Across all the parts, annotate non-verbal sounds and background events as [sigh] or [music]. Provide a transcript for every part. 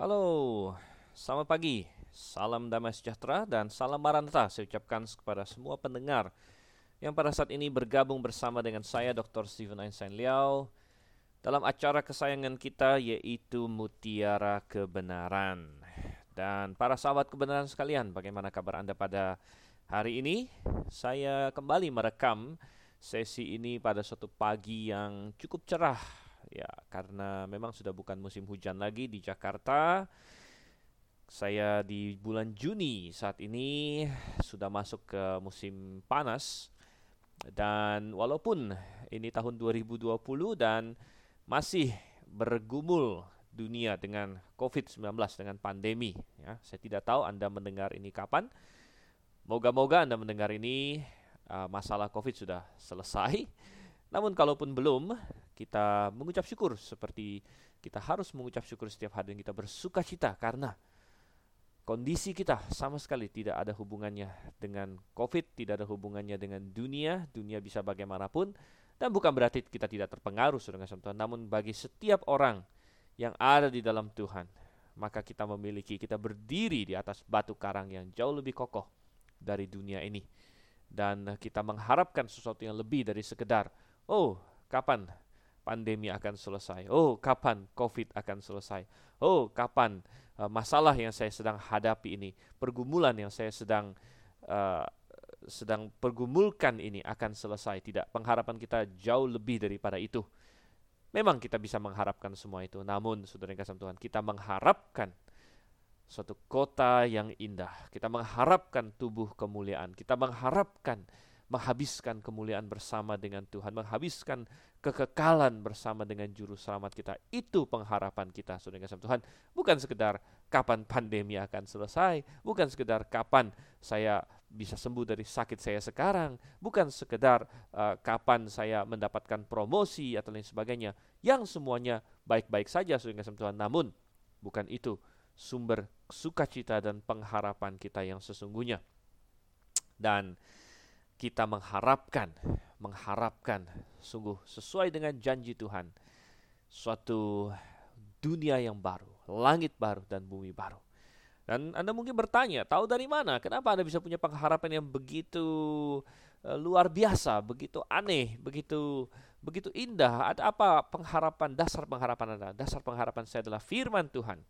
Halo, selamat pagi, salam damai sejahtera dan salam maranatha saya ucapkan kepada semua pendengar yang pada saat ini bergabung bersama dengan saya Dr. Steven Einstein Liao dalam acara kesayangan kita yaitu Mutiara Kebenaran. Dan para sahabat kebenaran sekalian, bagaimana kabar Anda pada hari ini? Saya kembali merekam sesi ini pada suatu pagi yang cukup cerah ya karena memang sudah bukan musim hujan lagi di Jakarta. Saya di bulan Juni saat ini sudah masuk ke musim panas dan walaupun ini tahun 2020 dan masih bergumul dunia dengan COVID-19 dengan pandemi ya. Saya tidak tahu Anda mendengar ini kapan. Moga-moga Anda mendengar ini uh, masalah COVID sudah selesai. Namun kalaupun belum, kita mengucap syukur seperti kita harus mengucap syukur setiap hari dan kita bersuka cita karena kondisi kita sama sekali tidak ada hubungannya dengan COVID, tidak ada hubungannya dengan dunia, dunia bisa bagaimanapun dan bukan berarti kita tidak terpengaruh dengan Tuhan, namun bagi setiap orang yang ada di dalam Tuhan, maka kita memiliki, kita berdiri di atas batu karang yang jauh lebih kokoh dari dunia ini. Dan kita mengharapkan sesuatu yang lebih dari sekedar, oh kapan pandemi akan selesai. Oh, kapan COVID akan selesai? Oh, kapan uh, masalah yang saya sedang hadapi ini, pergumulan yang saya sedang uh, sedang pergumulkan ini akan selesai? Tidak, pengharapan kita jauh lebih daripada itu. Memang kita bisa mengharapkan semua itu, namun saudara yang kasih Tuhan, kita mengharapkan suatu kota yang indah. Kita mengharapkan tubuh kemuliaan. Kita mengharapkan menghabiskan kemuliaan bersama dengan Tuhan, menghabiskan kekekalan bersama dengan juru selamat kita. Itu pengharapan kita, saudara kasih Tuhan. Bukan sekedar kapan pandemi akan selesai, bukan sekedar kapan saya bisa sembuh dari sakit saya sekarang, bukan sekedar uh, kapan saya mendapatkan promosi atau lain sebagainya. Yang semuanya baik-baik saja, saudara kasih Tuhan. Namun, bukan itu sumber sukacita dan pengharapan kita yang sesungguhnya. Dan kita mengharapkan, mengharapkan sungguh sesuai dengan janji Tuhan, suatu dunia yang baru, langit baru dan bumi baru. Dan Anda mungkin bertanya, tahu dari mana? Kenapa Anda bisa punya pengharapan yang begitu luar biasa, begitu aneh, begitu begitu indah? Ada apa pengharapan dasar pengharapan Anda? Dasar pengharapan saya adalah firman Tuhan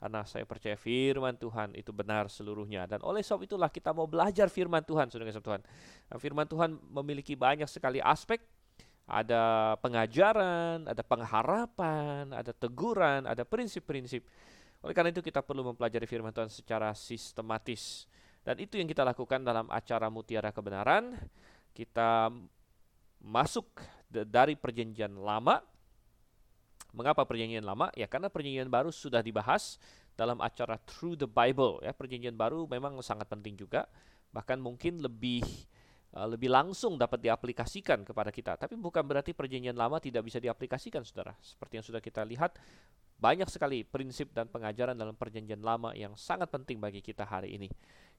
karena saya percaya firman Tuhan itu benar seluruhnya dan oleh sebab itulah kita mau belajar firman Tuhan saudara Tuhan. Firman Tuhan memiliki banyak sekali aspek ada pengajaran, ada pengharapan, ada teguran, ada prinsip-prinsip. Oleh karena itu kita perlu mempelajari firman Tuhan secara sistematis. Dan itu yang kita lakukan dalam acara Mutiara Kebenaran. Kita masuk dari perjanjian lama Mengapa perjanjian lama? Ya karena perjanjian baru sudah dibahas dalam acara Through the Bible ya. Perjanjian baru memang sangat penting juga, bahkan mungkin lebih uh, lebih langsung dapat diaplikasikan kepada kita. Tapi bukan berarti perjanjian lama tidak bisa diaplikasikan Saudara. Seperti yang sudah kita lihat, banyak sekali prinsip dan pengajaran dalam perjanjian lama yang sangat penting bagi kita hari ini.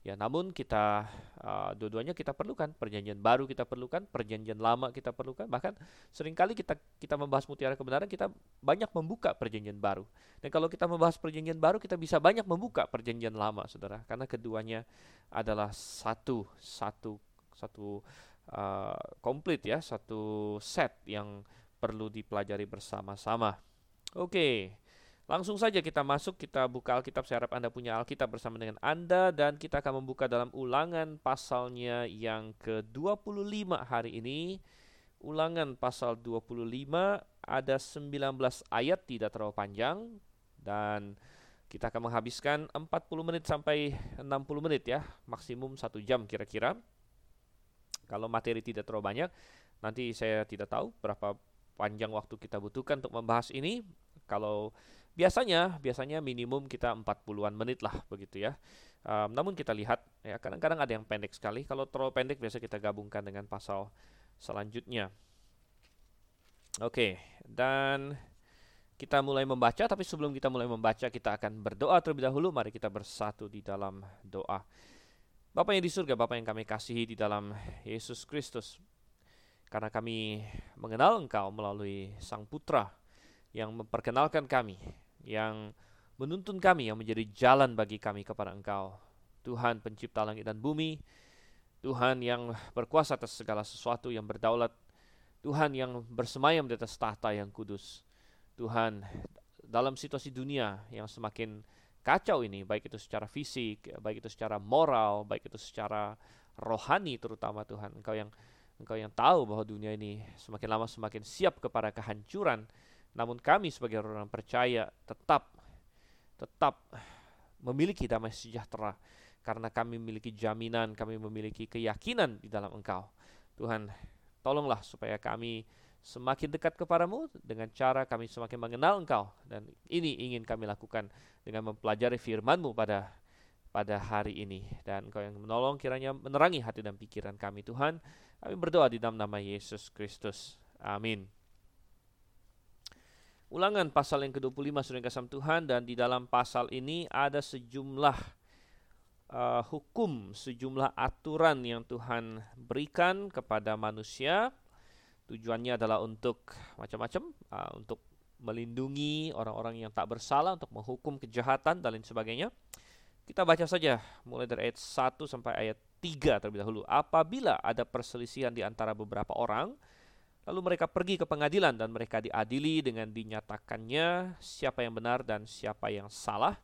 Ya, namun kita uh, dua-duanya kita perlukan. Perjanjian baru kita perlukan, perjanjian lama kita perlukan. Bahkan sering kali kita kita membahas mutiara kebenaran kita banyak membuka perjanjian baru. Dan kalau kita membahas perjanjian baru kita bisa banyak membuka perjanjian lama, Saudara, karena keduanya adalah satu satu satu uh, komplit ya, satu set yang perlu dipelajari bersama-sama. Oke. Okay. Langsung saja kita masuk, kita buka Alkitab. Saya harap Anda punya Alkitab bersama dengan Anda dan kita akan membuka dalam ulangan pasalnya yang ke-25 hari ini. Ulangan pasal 25 ada 19 ayat tidak terlalu panjang dan kita akan menghabiskan 40 menit sampai 60 menit ya, maksimum satu jam kira-kira. Kalau materi tidak terlalu banyak, nanti saya tidak tahu berapa panjang waktu kita butuhkan untuk membahas ini. Kalau Biasanya, biasanya minimum kita 40-an menit lah begitu ya. Um, namun kita lihat ya kadang-kadang ada yang pendek sekali. Kalau terlalu pendek biasa kita gabungkan dengan pasal selanjutnya. Oke, dan kita mulai membaca tapi sebelum kita mulai membaca kita akan berdoa terlebih dahulu. Mari kita bersatu di dalam doa. Bapak yang di surga, Bapak yang kami kasihi di dalam Yesus Kristus. Karena kami mengenal Engkau melalui Sang Putra yang memperkenalkan kami, yang menuntun kami, yang menjadi jalan bagi kami kepada Engkau. Tuhan pencipta langit dan bumi, Tuhan yang berkuasa atas segala sesuatu yang berdaulat, Tuhan yang bersemayam di atas tahta yang kudus. Tuhan, dalam situasi dunia yang semakin kacau ini, baik itu secara fisik, baik itu secara moral, baik itu secara rohani terutama Tuhan, Engkau yang Engkau yang tahu bahwa dunia ini semakin lama semakin siap kepada kehancuran, namun kami sebagai orang percaya tetap tetap memiliki damai sejahtera karena kami memiliki jaminan, kami memiliki keyakinan di dalam Engkau. Tuhan, tolonglah supaya kami semakin dekat kepadamu dengan cara kami semakin mengenal Engkau dan ini ingin kami lakukan dengan mempelajari firman-Mu pada pada hari ini dan Engkau yang menolong kiranya menerangi hati dan pikiran kami Tuhan. Kami berdoa di dalam nama Yesus Kristus. Amin. Ulangan pasal yang ke-25 Saudara kasih Tuhan dan di dalam pasal ini ada sejumlah uh, hukum, sejumlah aturan yang Tuhan berikan kepada manusia. Tujuannya adalah untuk macam-macam, uh, untuk melindungi orang-orang yang tak bersalah, untuk menghukum kejahatan dan lain sebagainya. Kita baca saja mulai dari ayat 1 sampai ayat 3 terlebih dahulu. Apabila ada perselisihan di antara beberapa orang, lalu mereka pergi ke pengadilan dan mereka diadili dengan dinyatakannya siapa yang benar dan siapa yang salah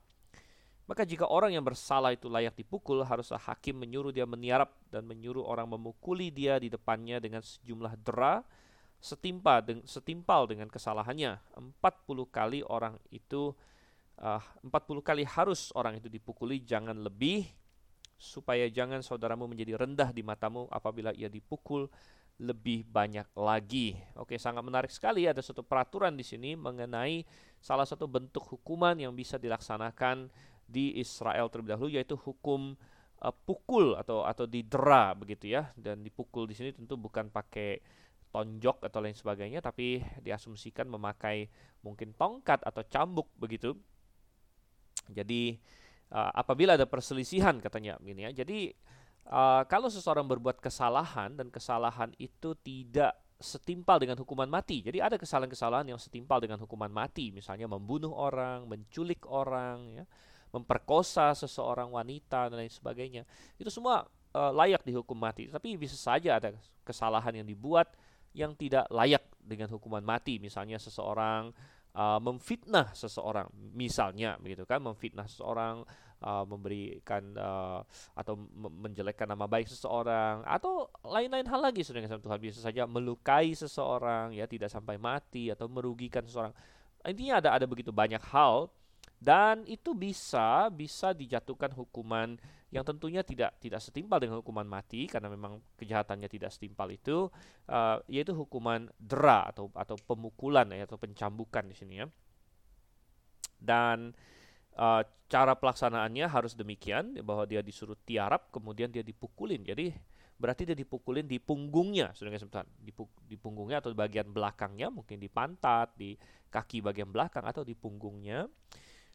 maka jika orang yang bersalah itu layak dipukul, haruslah hakim menyuruh dia meniarap dan menyuruh orang memukuli dia di depannya dengan sejumlah dera setimpa deng setimpal dengan kesalahannya. 40 kali orang itu uh, 40 kali harus orang itu dipukuli, jangan lebih supaya jangan saudaramu menjadi rendah di matamu apabila ia dipukul lebih banyak lagi. Oke, sangat menarik sekali ada satu peraturan di sini mengenai salah satu bentuk hukuman yang bisa dilaksanakan di Israel terlebih dahulu yaitu hukum uh, pukul atau atau didera begitu ya dan dipukul di sini tentu bukan pakai tonjok atau lain sebagainya tapi diasumsikan memakai mungkin tongkat atau cambuk begitu. Jadi uh, apabila ada perselisihan katanya begini ya. Jadi uh, kalau seseorang berbuat kesalahan dan kesalahan itu tidak setimpal dengan hukuman mati. Jadi ada kesalahan-kesalahan yang setimpal dengan hukuman mati, misalnya membunuh orang, menculik orang, ya, memperkosa seseorang wanita dan lain sebagainya. Itu semua uh, layak dihukum mati. Tapi bisa saja ada kesalahan yang dibuat yang tidak layak dengan hukuman mati. Misalnya seseorang uh, memfitnah seseorang, misalnya begitu kan, memfitnah seseorang, uh, memberikan uh, atau menjelekkan nama baik seseorang atau lain-lain hal lagi dengan Tuhan bisa saja melukai seseorang ya tidak sampai mati atau merugikan seseorang. Intinya ada ada begitu banyak hal dan itu bisa bisa dijatuhkan hukuman yang tentunya tidak tidak setimpal dengan hukuman mati karena memang kejahatannya tidak setimpal itu uh, yaitu hukuman dera atau atau pemukulan ya atau pencambukan di sini ya dan uh, cara pelaksanaannya harus demikian bahwa dia disuruh tiarap kemudian dia dipukulin. Jadi berarti dia dipukulin di punggungnya sudah kesempatan di, di punggungnya atau di bagian belakangnya mungkin di pantat di kaki bagian belakang atau di punggungnya.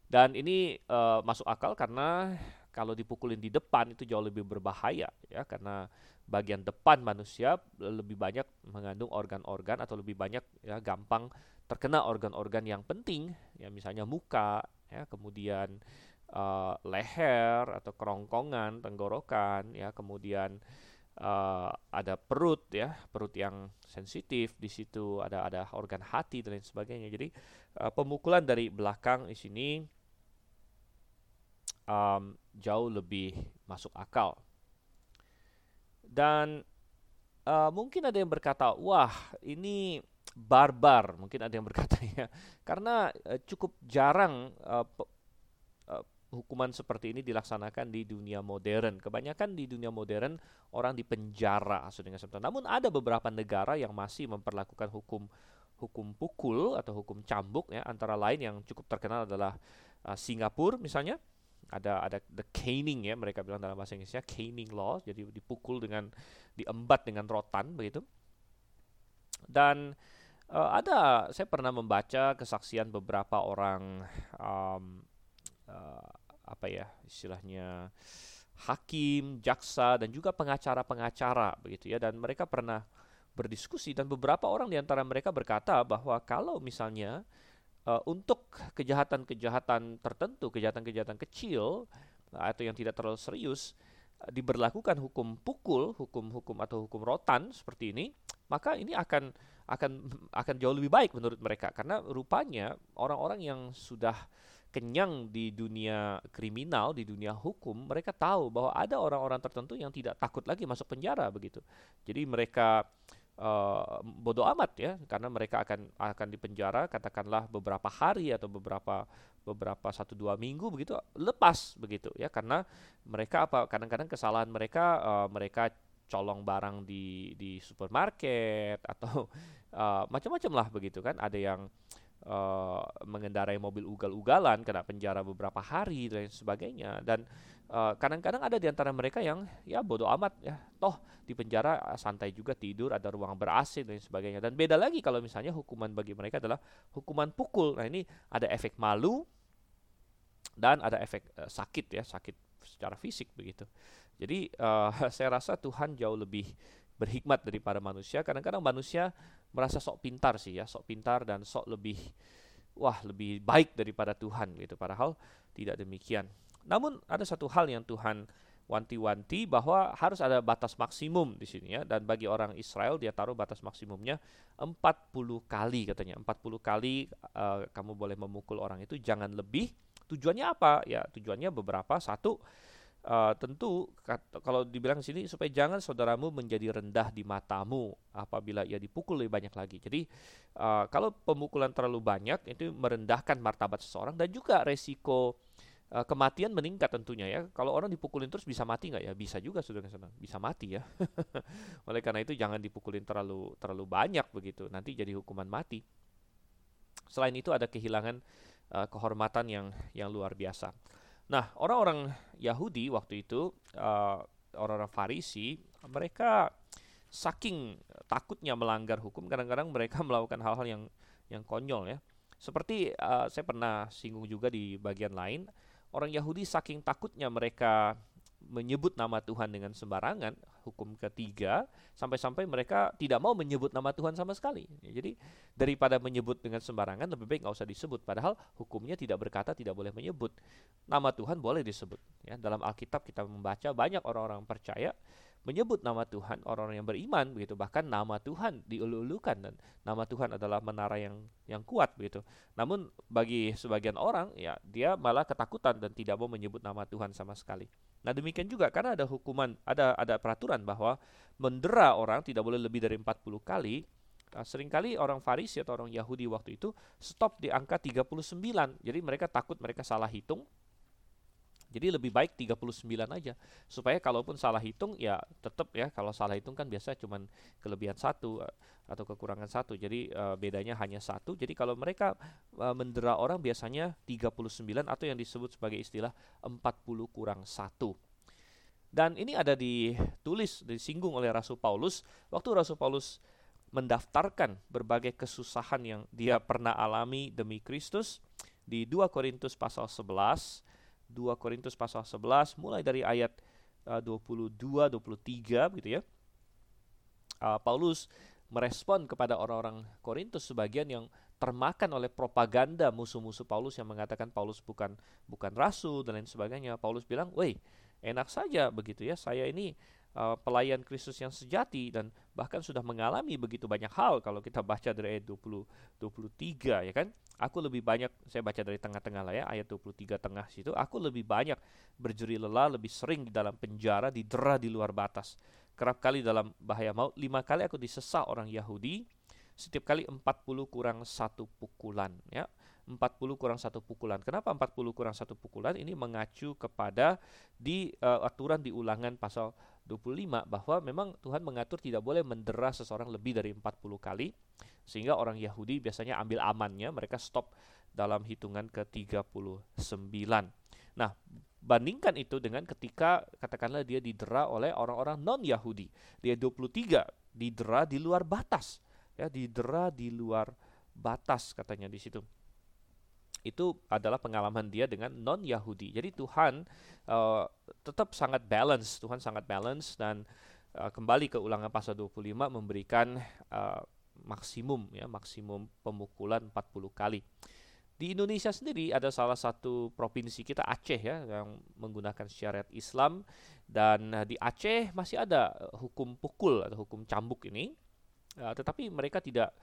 Dan ini uh, masuk akal karena kalau dipukulin di depan itu jauh lebih berbahaya ya. Karena bagian depan manusia lebih banyak mengandung organ-organ atau lebih banyak ya gampang terkena organ-organ yang penting ya misalnya muka ya. Kemudian uh, leher atau kerongkongan tenggorokan ya. Kemudian uh, ada perut ya. Perut yang sensitif di situ ada ada organ hati dan lain sebagainya. Jadi uh, pemukulan dari belakang di sini um, jauh lebih masuk akal. Dan uh, mungkin ada yang berkata, wah ini barbar, mungkin ada yang berkata [laughs] ya, karena uh, cukup jarang uh, hukuman seperti ini dilaksanakan di dunia modern. Kebanyakan di dunia modern orang dipenjara dengan Namun ada beberapa negara yang masih memperlakukan hukum hukum pukul atau hukum cambuk ya. Antara lain yang cukup terkenal adalah uh, Singapura misalnya. Ada ada the caning ya. Mereka bilang dalam bahasa Inggrisnya caning law jadi dipukul dengan diembat dengan rotan begitu. Dan uh, ada saya pernah membaca kesaksian beberapa orang um, uh, apa ya istilahnya hakim jaksa dan juga pengacara-pengacara begitu ya. Dan mereka pernah berdiskusi dan beberapa orang di antara mereka berkata bahwa kalau misalnya uh, untuk kejahatan-kejahatan tertentu, kejahatan-kejahatan kecil atau yang tidak terlalu serius uh, diberlakukan hukum pukul, hukum-hukum atau hukum rotan seperti ini, maka ini akan akan akan jauh lebih baik menurut mereka. Karena rupanya orang-orang yang sudah kenyang di dunia kriminal, di dunia hukum, mereka tahu bahwa ada orang-orang tertentu yang tidak takut lagi masuk penjara begitu. Jadi mereka uh, bodoh amat ya karena mereka akan akan dipenjara katakanlah beberapa hari atau beberapa beberapa satu dua minggu begitu lepas begitu ya. Karena mereka apa? Kadang-kadang kesalahan mereka uh, mereka colong barang di di supermarket [laughs] atau uh, macam-macam lah begitu kan. Ada yang uh, mengendarai mobil ugal-ugalan kena penjara beberapa hari dan sebagainya. Dan Eh, kadang-kadang uh, ada di antara mereka yang ya bodoh amat ya toh di penjara santai juga tidur ada ruang ber AC dan sebagainya. Dan beda lagi kalau misalnya hukuman bagi mereka adalah hukuman pukul. Nah ini ada efek malu dan ada efek uh, sakit ya sakit secara fisik begitu. Jadi uh, [laughs] saya rasa Tuhan jauh lebih berhikmat daripada manusia. Kadang-kadang manusia merasa sok pintar sih ya sok pintar dan sok lebih wah lebih baik daripada Tuhan gitu. Padahal tidak demikian. Namun ada satu hal yang Tuhan wanti-wanti bahwa harus ada batas maksimum di sini ya. Dan bagi orang Israel dia taruh batas maksimumnya 40 kali katanya. 40 kali uh, kamu boleh memukul orang itu jangan lebih tujuannya apa ya tujuannya beberapa satu uh, tentu kalau dibilang sini supaya jangan saudaramu menjadi rendah di matamu apabila ia dipukul lebih banyak lagi jadi uh, kalau pemukulan terlalu banyak itu merendahkan martabat seseorang dan juga resiko uh, kematian meningkat tentunya ya. Kalau orang dipukulin terus bisa mati nggak ya? Bisa juga sudah sana. Bisa mati ya. [laughs] Oleh karena itu jangan dipukulin terlalu terlalu banyak begitu. Nanti jadi hukuman mati. Selain itu ada kehilangan uh, kehormatan yang yang luar biasa. Nah, orang-orang Yahudi waktu itu uh, orang-orang Farisi mereka saking takutnya melanggar hukum kadang-kadang mereka [laughs] melakukan hal-hal yang yang konyol ya. Seperti uh, saya pernah singgung juga di bagian lain, orang Yahudi saking takutnya mereka menyebut nama Tuhan dengan sembarangan, hukum ketiga, sampai-sampai mereka tidak mau menyebut nama Tuhan sama sekali. Ya, jadi daripada menyebut dengan sembarangan, lebih baik nggak usah disebut. Padahal hukumnya tidak berkata tidak boleh menyebut. Nama Tuhan boleh disebut. Ya, dalam Alkitab kita membaca banyak orang-orang percaya menyebut nama Tuhan orang-orang yang beriman begitu. Bahkan nama Tuhan diulu-ulukan dan nama Tuhan adalah menara yang yang kuat begitu. Namun bagi sebagian orang ya dia malah ketakutan dan tidak mau menyebut nama Tuhan sama sekali. Nah demikian juga karena ada hukuman ada ada peraturan bahwa mendera orang tidak boleh lebih dari 40 kali. Nah, sering kali orang Farisi atau orang Yahudi waktu itu stop di angka 39 jadi mereka takut mereka salah hitung jadi lebih baik 39 aja supaya kalaupun salah hitung ya tetap ya kalau salah hitung kan biasa cuman kelebihan satu eh, atau kekurangan satu. Jadi uh, bedanya hanya satu. Jadi kalau mereka uh, mendera orang biasanya 39 atau yang disebut sebagai istilah 40 kurang satu. Dan ini ada ditulis disinggung oleh Rasul Paulus waktu Rasul Paulus mendaftarkan berbagai kesusahan yang dia pernah alami demi Kristus di 2 Korintus pasal 11 2 Korintus pasal 11 mulai dari ayat uh, 22 23 gitu ya. Uh, Paulus merespon kepada orang-orang Korintus sebagian yang termakan oleh propaganda musuh-musuh Paulus yang mengatakan Paulus bukan bukan rasul dan lain sebagainya. Paulus bilang, "Woi, enak saja begitu ya. Saya ini uh, pelayan Kristus yang sejati dan bahkan sudah mengalami begitu banyak hal kalau kita [laughs] baca dari ayat 20 23 ya kan. Aku lebih banyak saya baca dari tengah-tengah lah ya ayat 23 tengah situ, aku lebih banyak berjeri lelah, lebih sering di dalam penjara, didera di luar batas. Kerap kali dalam bahaya maut, lima kali aku disesah orang Yahudi, setiap kali 40 kurang satu pukulan ya. 40 kurang satu pukulan. Kenapa 40 kurang satu pukulan? Ini mengacu kepada di uh, aturan di ulangan pasal 25 bahwa memang Tuhan mengatur tidak boleh mendera seseorang lebih dari 40 kali sehingga orang Yahudi biasanya ambil amannya mereka stop dalam hitungan ke-39. Nah, bandingkan itu dengan ketika katakanlah dia didera oleh orang-orang non-Yahudi. Dia 23 didera di luar batas. Ya, didera di luar batas katanya di situ itu adalah pengalaman dia dengan non Yahudi. Jadi Tuhan uh, tetap sangat balance, Tuhan sangat balance dan uh, kembali ke ulangan pasal 25 memberikan uh, maksimum ya, maksimum pemukulan 40 kali. di Indonesia sendiri ada salah satu provinsi kita Aceh ya yang menggunakan syariat Islam dan di Aceh masih ada hukum pukul atau hukum cambuk ini uh, tetapi mereka tidak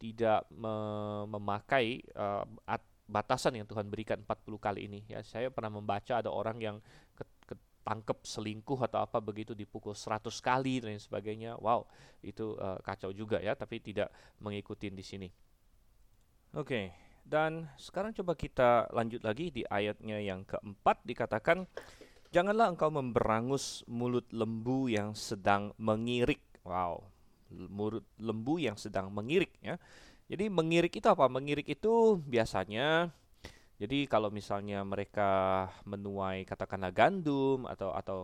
tidak me memakai uh, batasan yang Tuhan berikan 40 kali ini ya saya pernah membaca ada orang yang ketangkep selingkuh atau apa begitu dipukul 100 kali dan sebagainya wow itu uh, kacau juga ya tapi tidak mengikuti di sini oke okay. Dan sekarang coba kita lanjut lagi di ayatnya yang keempat dikatakan Janganlah engkau memberangus mulut lembu yang sedang mengirik. Wow, mulut lembu yang sedang mengirik ya. Jadi mengirik itu apa? Mengirik itu biasanya jadi kalau misalnya mereka menuai katakanlah gandum atau atau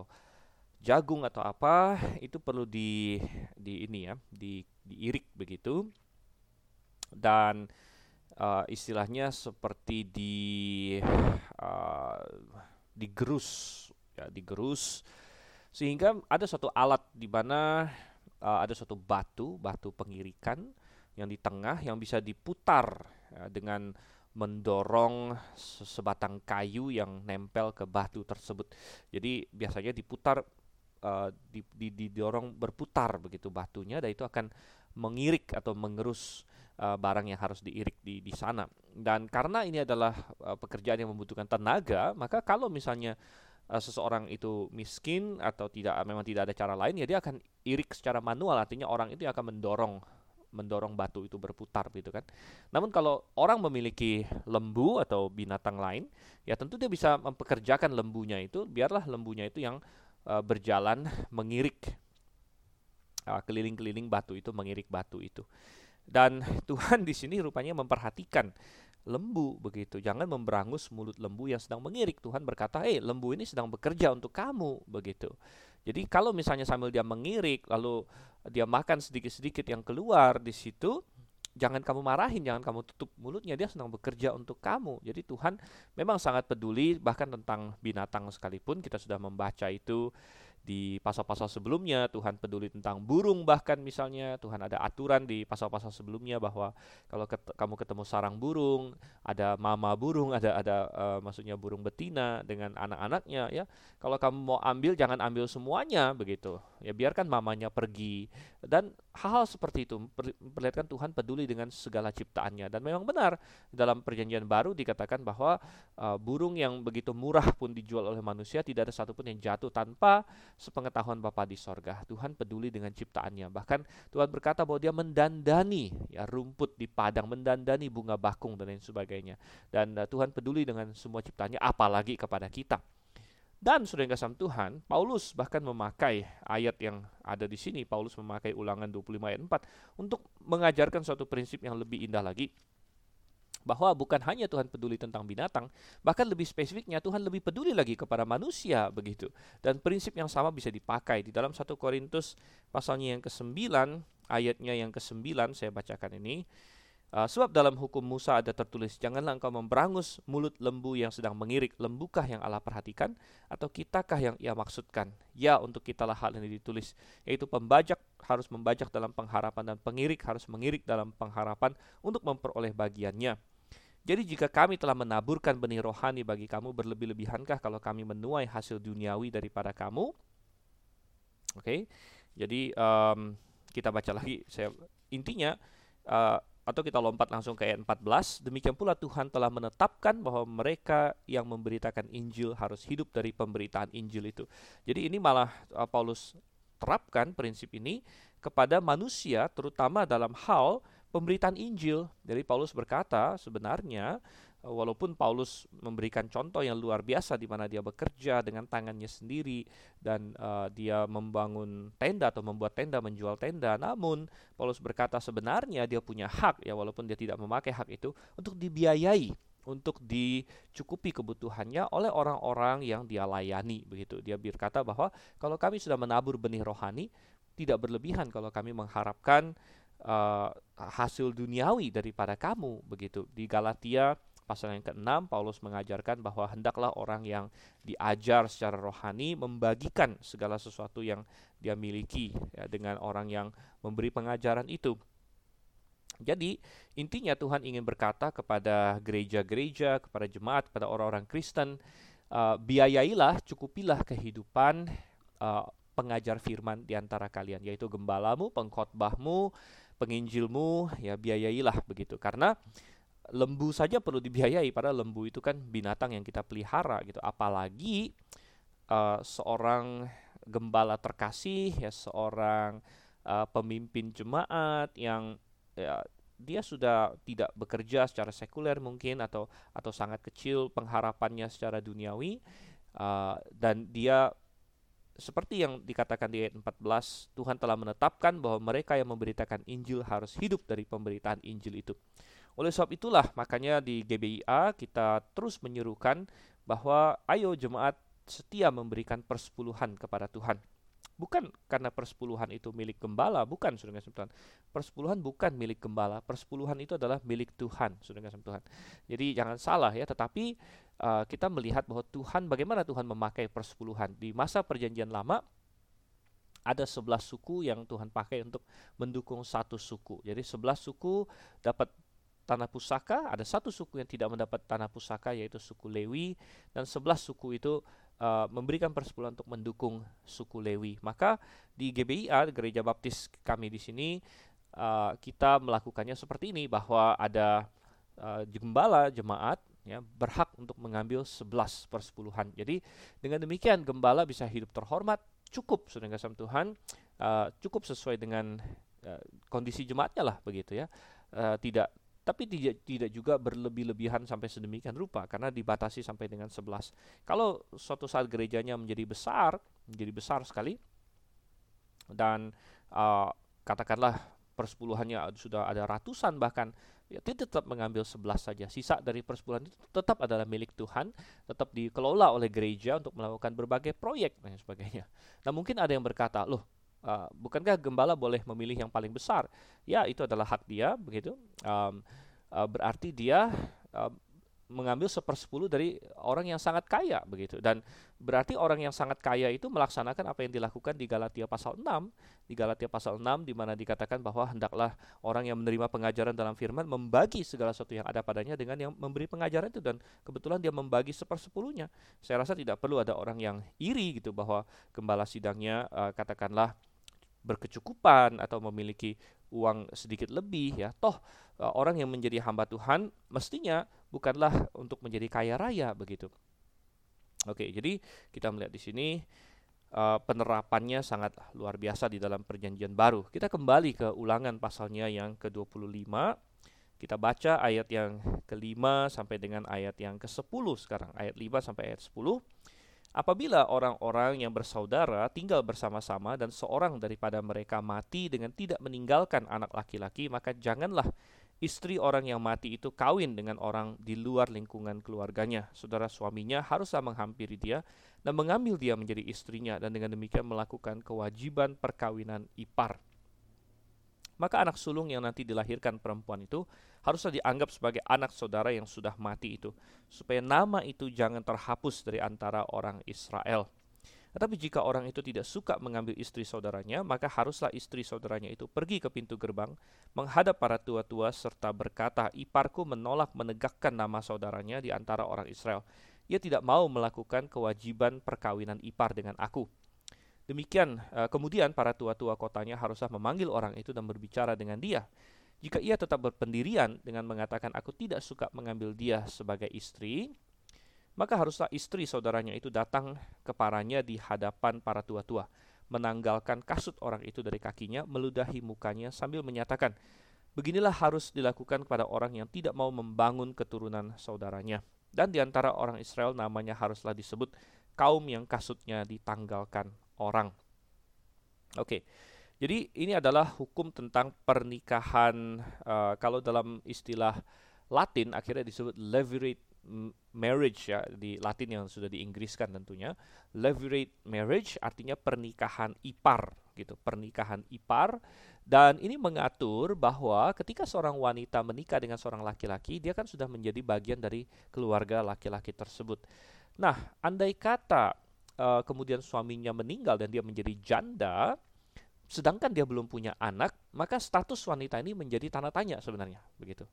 jagung atau apa itu perlu di di ini ya, di diirik begitu. Dan uh, istilahnya seperti di uh, digerus ya digerus sehingga ada suatu alat di mana uh, ada suatu batu batu pengirikan yang di tengah yang bisa diputar ya, dengan mendorong sebatang kayu yang nempel ke batu tersebut. Jadi biasanya diputar uh, di, di, didorong berputar begitu batunya dan itu akan mengirik atau mengerus uh, barang yang harus diirik di di sana. Dan karena ini adalah uh, pekerjaan yang membutuhkan tenaga, maka kalau misalnya uh, seseorang itu miskin atau tidak memang tidak ada cara lain, ya dia akan irik secara manual. Artinya orang itu akan mendorong mendorong batu itu berputar gitu kan. Namun kalau orang memiliki lembu atau binatang lain, ya tentu dia bisa mempekerjakan lembunya itu, biarlah lembunya itu yang uh, berjalan mengirik keliling-keliling uh, batu itu, mengirik batu itu. Dan [laughs] Tuhan di sini rupanya memperhatikan lembu begitu. Jangan memberangus mulut lembu yang sedang mengirik. Tuhan berkata, "Eh, lembu ini sedang bekerja untuk kamu." begitu. Jadi kalau misalnya sambil dia mengirik lalu dia makan sedikit-sedikit yang keluar di situ, jangan kamu marahin, jangan kamu tutup mulutnya, dia sedang bekerja untuk kamu. Jadi Tuhan memang sangat peduli bahkan tentang binatang sekalipun kita sudah membaca itu di pasal-pasal sebelumnya Tuhan peduli tentang burung bahkan misalnya Tuhan ada aturan di pasal-pasal sebelumnya bahwa kalau ket kamu ketemu sarang burung ada mama burung ada ada uh, maksudnya burung betina dengan anak-anaknya ya. Kalau kamu mau ambil jangan ambil semuanya begitu. Ya biarkan mamanya pergi. Dan hal-hal seperti itu memperlihatkan Tuhan peduli dengan segala ciptaannya. Dan memang benar dalam perjanjian baru dikatakan bahwa uh, burung yang begitu murah pun dijual oleh manusia tidak ada satupun yang jatuh tanpa sepengetahuan Bapa di sorga. Tuhan peduli dengan ciptaannya. Bahkan Tuhan berkata bahwa dia mendandani ya rumput di padang, mendandani bunga bakung dan lain sebagainya. Dan uh, Tuhan peduli dengan semua ciptaannya, apalagi kepada kita. Dan sudah yang kasam Tuhan, Paulus bahkan memakai ayat yang ada di sini, Paulus memakai ulangan 25 ayat 4 untuk mengajarkan suatu prinsip yang lebih indah lagi bahwa bukan hanya Tuhan peduli tentang binatang, bahkan lebih spesifiknya Tuhan lebih peduli lagi kepada manusia begitu. Dan prinsip yang sama bisa dipakai di dalam 1 Korintus pasalnya yang ke-9, ayatnya yang ke-9 saya bacakan ini. Uh, sebab dalam hukum Musa ada tertulis, janganlah engkau memberangus mulut lembu yang sedang mengirik. Lembukah yang Allah perhatikan? Atau kitakah yang ia maksudkan? Ya, untuk kitalah hal ini ditulis. Yaitu pembajak harus membajak dalam pengharapan dan pengirik harus mengirik dalam pengharapan untuk memperoleh bagiannya. Jadi jika kami telah menaburkan benih rohani bagi kamu berlebih-lebihankah kalau kami menuai hasil duniawi daripada kamu? Oke, okay. jadi um, kita baca lagi. Saya intinya uh, atau kita lompat langsung ke ayat 14. Demikian pula Tuhan telah menetapkan bahwa mereka yang memberitakan Injil harus hidup dari pemberitaan Injil itu. Jadi ini malah uh, Paulus terapkan prinsip ini kepada manusia terutama dalam hal pemberitaan Injil. Jadi Paulus berkata sebenarnya eh, walaupun Paulus memberikan contoh yang luar biasa di mana dia bekerja dengan tangannya sendiri dan uh, dia membangun tenda atau membuat tenda, menjual tenda, namun Paulus berkata sebenarnya dia punya hak ya walaupun dia tidak memakai hak itu untuk dibiayai untuk dicukupi kebutuhannya oleh orang-orang yang dia layani begitu. Dia berkata bahwa kalau kami sudah menabur benih rohani tidak berlebihan kalau kami mengharapkan uh, hasil duniawi daripada kamu begitu. Di Galatia pasal yang ke-6 Paulus mengajarkan bahwa hendaklah orang yang diajar secara rohani membagikan segala sesuatu yang dia miliki ya, dengan orang yang memberi pengajaran itu. Jadi intinya Tuhan ingin berkata kepada gereja-gereja, kepada jemaat, kepada orang-orang Kristen, uh, biayailah, cukupilah kehidupan uh, pengajar firman di antara kalian, yaitu gembalamu, pengkhotbahmu, penginjilmu, ya biayailah begitu. Karena lembu saja perlu dibiayai, padahal lembu itu kan binatang yang kita pelihara gitu. Apalagi uh, seorang gembala terkasih, ya seorang uh, pemimpin jemaat yang ya dia sudah tidak bekerja secara sekuler mungkin atau atau sangat kecil pengharapannya secara duniawi uh, dan dia seperti yang dikatakan di ayat 14 Tuhan telah menetapkan bahwa mereka yang memberitakan Injil harus hidup dari pemberitaan Injil itu. Oleh sebab itulah makanya di GBIA kita terus menyerukan bahwa ayo jemaat setia memberikan persepuluhan kepada Tuhan. Bukan karena persepuluhan itu milik gembala, bukan saudara kasih. Persepuluhan bukan milik gembala, persepuluhan itu adalah milik Tuhan, kasih Tuhan. Jadi jangan salah ya, tetapi uh, kita melihat bahwa Tuhan bagaimana Tuhan memakai persepuluhan di masa perjanjian lama ada sebelas suku yang Tuhan pakai untuk mendukung satu suku. Jadi sebelas suku dapat tanah pusaka, ada satu suku yang tidak mendapat tanah pusaka yaitu suku Lewi dan sebelas suku itu uh, memberikan persepuluhan untuk mendukung suku Lewi. Maka di GBIA Gereja Baptis kami di sini uh, kita melakukannya seperti ini bahwa ada uh, gembala jemaat ya berhak untuk mengambil 11 persepuluhan. Jadi dengan demikian gembala bisa hidup terhormat, cukup sudah kasih Tuhan, uh, cukup sesuai dengan uh, kondisi jemaatnya lah begitu ya. Uh, tidak tapi tidak tidak juga berlebih-lebihan sampai sedemikian rupa karena dibatasi sampai dengan 11. Kalau suatu saat gerejanya menjadi besar, menjadi besar sekali dan uh, katakanlah persepuluhannya sudah ada ratusan bahkan ya tetap mengambil 11 saja. Sisa dari persepuluhan itu tetap adalah milik Tuhan, tetap dikelola oleh gereja untuk melakukan berbagai proyek dan sebagainya. Nah, mungkin ada yang berkata, "Loh, Uh, bukankah gembala boleh memilih yang paling besar? Ya, itu adalah hak dia, begitu. Um, uh, berarti dia uh, mengambil sepersepuluh dari orang yang sangat kaya begitu. Dan berarti orang yang sangat kaya itu melaksanakan apa yang dilakukan di Galatia pasal 6 di Galatia pasal 6 di mana dikatakan bahwa hendaklah orang yang menerima pengajaran dalam firman membagi segala sesuatu yang ada padanya dengan yang memberi pengajaran itu. Dan kebetulan dia membagi sepersepuluhnya. Saya rasa tidak perlu ada orang yang iri gitu bahwa gembala sidangnya uh, katakanlah berkecukupan atau memiliki uang sedikit lebih ya. Toh uh, orang yang menjadi hamba Tuhan mestinya bukanlah untuk menjadi kaya raya begitu. Oke jadi kita melihat di sini uh, penerapannya sangat luar biasa di dalam perjanjian baru. Kita kembali ke ulangan pasalnya yang ke-25 kita baca ayat yang kelima sampai dengan ayat yang ke-10 sekarang. Ayat 5 sampai ayat 10 Apabila orang-orang yang bersaudara tinggal bersama-sama dan seorang daripada mereka mati dengan tidak meninggalkan anak laki-laki, maka janganlah istri orang yang mati itu kawin dengan orang di luar lingkungan keluarganya. Saudara suaminya haruslah menghampiri dia dan mengambil dia menjadi istrinya dan dengan demikian melakukan kewajiban perkawinan ipar. Maka anak sulung yang nanti dilahirkan perempuan itu haruslah dianggap sebagai anak saudara yang sudah mati itu, supaya nama itu jangan terhapus dari antara orang Israel. Tetapi jika orang itu tidak suka mengambil istri saudaranya, maka haruslah istri saudaranya itu pergi ke pintu gerbang, menghadap para tua-tua serta berkata, "Iparku menolak menegakkan nama saudaranya di antara orang Israel. Ia tidak mau melakukan kewajiban perkawinan ipar dengan aku." Demikian, eh, kemudian para tua-tua kotanya haruslah memanggil orang itu dan berbicara dengan dia. Jika ia tetap berpendirian dengan mengatakan aku tidak suka mengambil dia sebagai istri, maka haruslah istri saudaranya itu datang kepadanya di hadapan para tua-tua, menanggalkan kasut orang itu dari kakinya, meludahi mukanya sambil menyatakan, beginilah harus dilakukan kepada orang yang tidak mau membangun keturunan saudaranya. Dan di antara orang Israel namanya haruslah disebut kaum yang kasutnya ditanggalkan orang. Oke. Jadi ini adalah hukum tentang pernikahan uh, kalau dalam istilah Latin akhirnya disebut levirate marriage ya di Latin yang sudah diinggriskan tentunya. Levirate marriage artinya pernikahan ipar gitu, pernikahan ipar dan ini mengatur bahwa ketika seorang wanita menikah dengan seorang laki-laki, dia kan sudah menjadi bagian dari keluarga laki-laki tersebut. Nah, andai kata uh, kemudian suaminya meninggal dan dia menjadi janda, sedangkan dia belum punya anak, maka status wanita ini menjadi tanda tanya sebenarnya, begitu.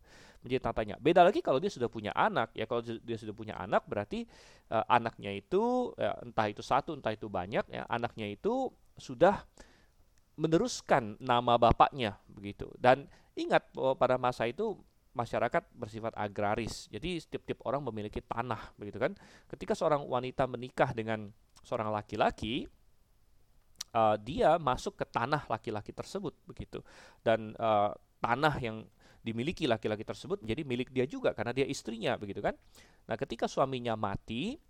Menjadi tanda tanya. Beda lagi kalau dia sudah punya anak, ya kalau dia sudah punya anak berarti uh, anaknya itu ya, entah itu satu, entah itu banyak, ya anaknya itu sudah meneruskan nama bapaknya, begitu. Dan ingat bahwa pada masa itu masyarakat bersifat agraris. Jadi setiap-tiap orang memiliki tanah, begitu kan? Ketika seorang wanita menikah dengan seorang laki-laki, uh, dia masuk ke tanah laki-laki tersebut begitu dan uh, tanah yang dimiliki laki-laki tersebut menjadi milik dia juga karena dia istrinya begitu kan nah ketika suaminya mati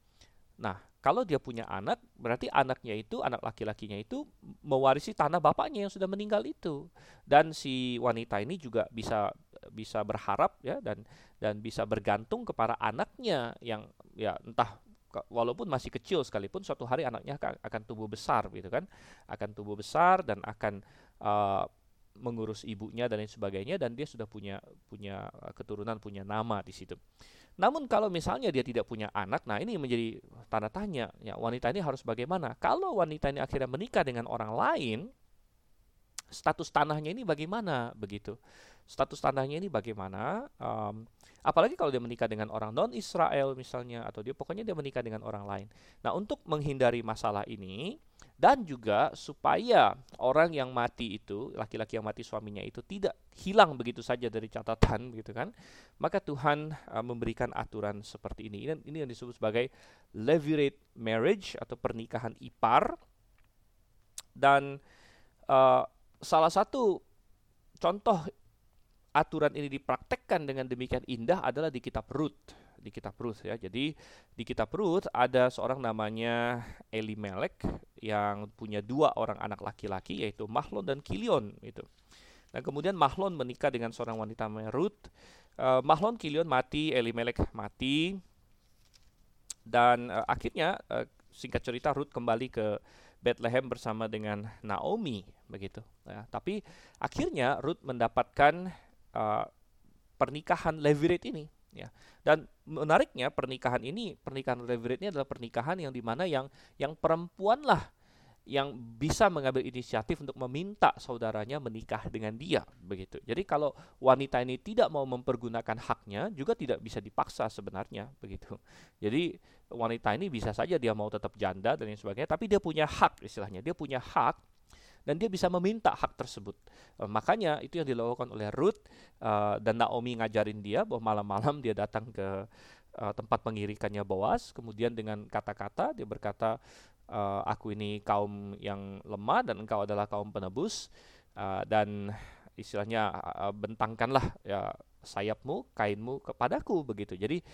nah kalau dia punya anak berarti anaknya itu anak laki-lakinya itu mewarisi tanah bapaknya yang sudah meninggal itu. Dan si wanita ini juga bisa bisa berharap ya dan dan bisa bergantung kepada anaknya yang ya entah walaupun masih kecil sekalipun suatu hari anaknya akan tumbuh besar gitu kan. Akan tumbuh besar dan akan uh, mengurus ibunya dan lain sebagainya dan dia sudah punya punya uh, keturunan punya nama di situ. Namun kalau misalnya dia tidak punya anak, nah ini menjadi tanda tanya ya wanita ini harus bagaimana? Kalau wanita ini akhirnya menikah dengan orang lain, status tanahnya ini bagaimana begitu? Status tanahnya ini bagaimana? Um, Apalagi kalau dia menikah dengan orang non Israel misalnya atau dia pokoknya dia menikah dengan orang lain. Nah, untuk menghindari masalah ini dan juga supaya orang yang mati itu, laki-laki yang mati suaminya itu tidak hilang begitu saja dari catatan gitu kan. Maka Tuhan uh, memberikan aturan seperti ini. Ini ini yang disebut sebagai levirate marriage atau pernikahan ipar. Dan uh, salah satu contoh aturan ini dipraktekkan dengan demikian indah adalah di kitab Rut di kitab Rut ya. Jadi di kitab Rut ada seorang namanya Elimelek yang punya dua orang anak laki-laki yaitu Mahlon dan Kilion itu. Dan kemudian Mahlon menikah dengan seorang wanita namanya Ruth. Uh, Mahlon Kilion mati, Elimelek mati. Dan uh, akhirnya uh, singkat cerita Ruth kembali ke Bethlehem bersama dengan Naomi begitu. Ya, tapi akhirnya Ruth mendapatkan uh, pernikahan levirate ini ya. Dan menariknya pernikahan ini, pernikahan levirate ini adalah pernikahan yang di mana yang yang perempuan lah yang bisa mengambil inisiatif untuk meminta saudaranya menikah dengan dia begitu. Jadi kalau wanita ini tidak mau mempergunakan haknya juga tidak bisa dipaksa sebenarnya begitu. Jadi wanita ini bisa saja dia mau tetap janda dan lain sebagainya tapi dia punya hak istilahnya. Dia punya hak dan dia bisa meminta hak tersebut. Uh, makanya itu yang dilakukan oleh Ruth uh, dan Naomi ngajarin dia bahwa malam-malam dia datang ke uh, tempat pengirikannya Boas, kemudian dengan kata-kata dia berkata, uh, aku ini kaum yang lemah dan engkau adalah kaum penebus uh, dan istilahnya uh, bentangkanlah ya sayapmu, kainmu kepadaku begitu. Jadi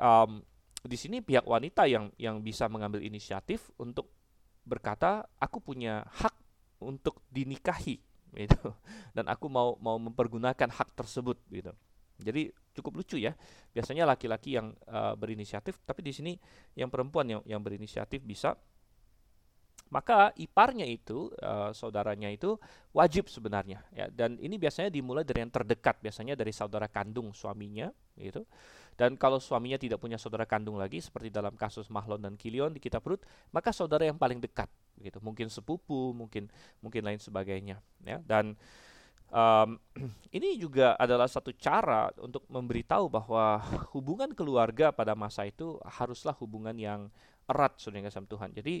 um, di sini pihak wanita yang yang bisa mengambil inisiatif untuk berkata, aku punya hak untuk dinikahi gitu. [laughs] Dan aku mau mau mempergunakan hak tersebut gitu. Jadi cukup lucu ya. Biasanya laki-laki yang uh, berinisiatif tapi di sini yang perempuan yang yang berinisiatif bisa. Maka iparnya itu uh, saudaranya itu wajib sebenarnya ya. Dan ini biasanya dimulai dari yang terdekat biasanya dari saudara kandung suaminya gitu dan kalau suaminya tidak punya saudara kandung lagi seperti dalam kasus Mahlon dan Kilion di kitab Rut maka saudara yang paling dekat gitu. Mungkin sepupu mungkin mungkin lain sebagainya ya. Dan um, [clears throat] ini juga adalah satu cara untuk memberitahu bahwa hubungan keluarga pada masa itu haruslah hubungan yang erat saudara kasih Tuhan. Jadi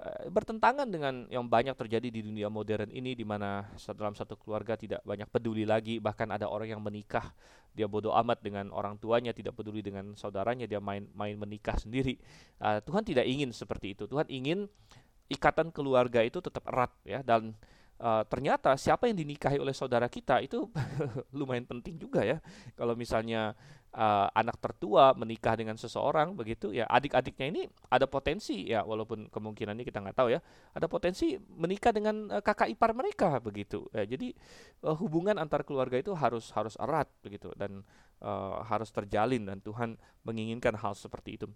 uh, bertentangan dengan yang banyak terjadi di dunia modern ini di mana dalam satu keluarga tidak banyak peduli lagi bahkan ada orang yang menikah dia bodoh amat dengan orang tuanya tidak peduli dengan saudaranya dia main main menikah sendiri. Uh, Tuhan tidak ingin seperti itu. Tuhan ingin ikatan keluarga itu tetap erat ya dan uh, ternyata siapa yang dinikahi oleh saudara kita itu [laughs] lumayan penting juga ya. Kalau misalnya uh, anak tertua menikah dengan seseorang begitu ya adik-adiknya ini ada potensi ya walaupun kemungkinannya kita nggak tahu ya ada potensi menikah dengan uh, kakak ipar mereka begitu. Ya, jadi uh, hubungan antar keluarga itu harus harus erat begitu dan uh, harus terjalin dan Tuhan menginginkan hal seperti itu.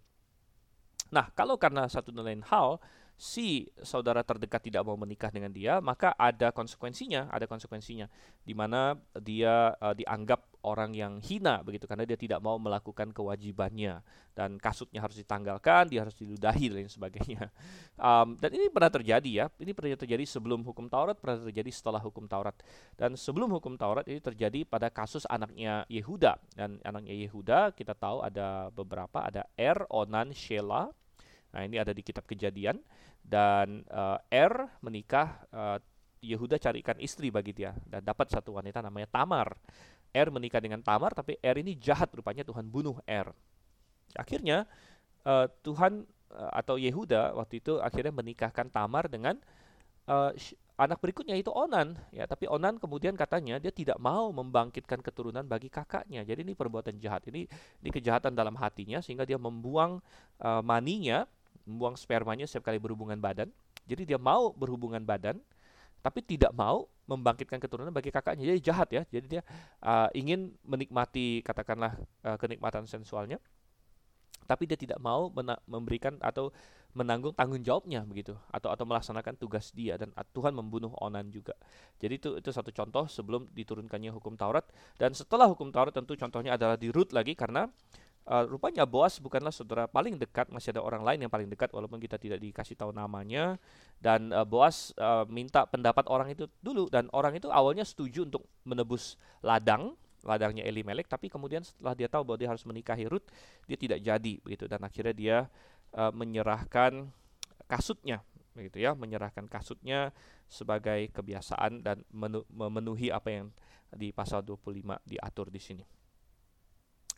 Nah kalau karena satu dan lain hal si saudara terdekat tidak mau menikah dengan dia, maka ada konsekuensinya, ada konsekuensinya di mana dia uh, dianggap orang yang hina begitu karena dia tidak mau melakukan kewajibannya dan kasutnya harus ditanggalkan, dia harus diludahi dan lain sebagainya. [laughs] Um, dan ini pernah terjadi ya, ini pernah terjadi sebelum hukum Taurat, pernah terjadi setelah hukum Taurat. Dan sebelum hukum Taurat ini terjadi pada kasus anaknya Yehuda dan anaknya Yehuda kita tahu ada beberapa, ada Er, Onan, Shela. Nah ini ada di kitab Kejadian dan uh, Er menikah uh, Yehuda carikan istri bagi dia dan dapat satu wanita namanya Tamar. Er menikah dengan Tamar tapi Er ini jahat rupanya Tuhan bunuh Er. Akhirnya uh, Tuhan uh, atau Yehuda waktu itu akhirnya menikahkan Tamar dengan uh, anak berikutnya itu Onan ya tapi Onan kemudian katanya dia tidak mau membangkitkan keturunan bagi kakaknya. Jadi ini perbuatan jahat. Ini ini kejahatan dalam hatinya sehingga dia membuang uh, maninya membuang spermanya setiap kali berhubungan badan. Jadi dia mau berhubungan badan, tapi tidak mau membangkitkan keturunan bagi kakaknya. Jadi jahat ya. Jadi dia uh, ingin menikmati katakanlah uh, kenikmatan sensualnya, tapi dia tidak mau memberikan atau menanggung tanggung jawabnya begitu atau atau melaksanakan tugas dia dan Tuhan membunuh Onan juga. Jadi itu itu satu contoh sebelum diturunkannya hukum Taurat dan setelah hukum Taurat tentu contohnya adalah di Rut lagi karena uh, rupanya Boas bukanlah saudara paling dekat, masih ada orang lain yang paling dekat walaupun kita tidak dikasih tahu namanya. Dan uh, Boas uh, minta pendapat orang itu dulu dan orang itu awalnya setuju untuk menebus ladang, ladangnya Elimelek, tapi kemudian setelah dia tahu bahwa dia harus menikahi Ruth, dia tidak jadi begitu dan akhirnya dia uh, menyerahkan kasutnya begitu ya, menyerahkan kasutnya sebagai kebiasaan dan memenuhi apa yang di pasal 25 diatur di sini.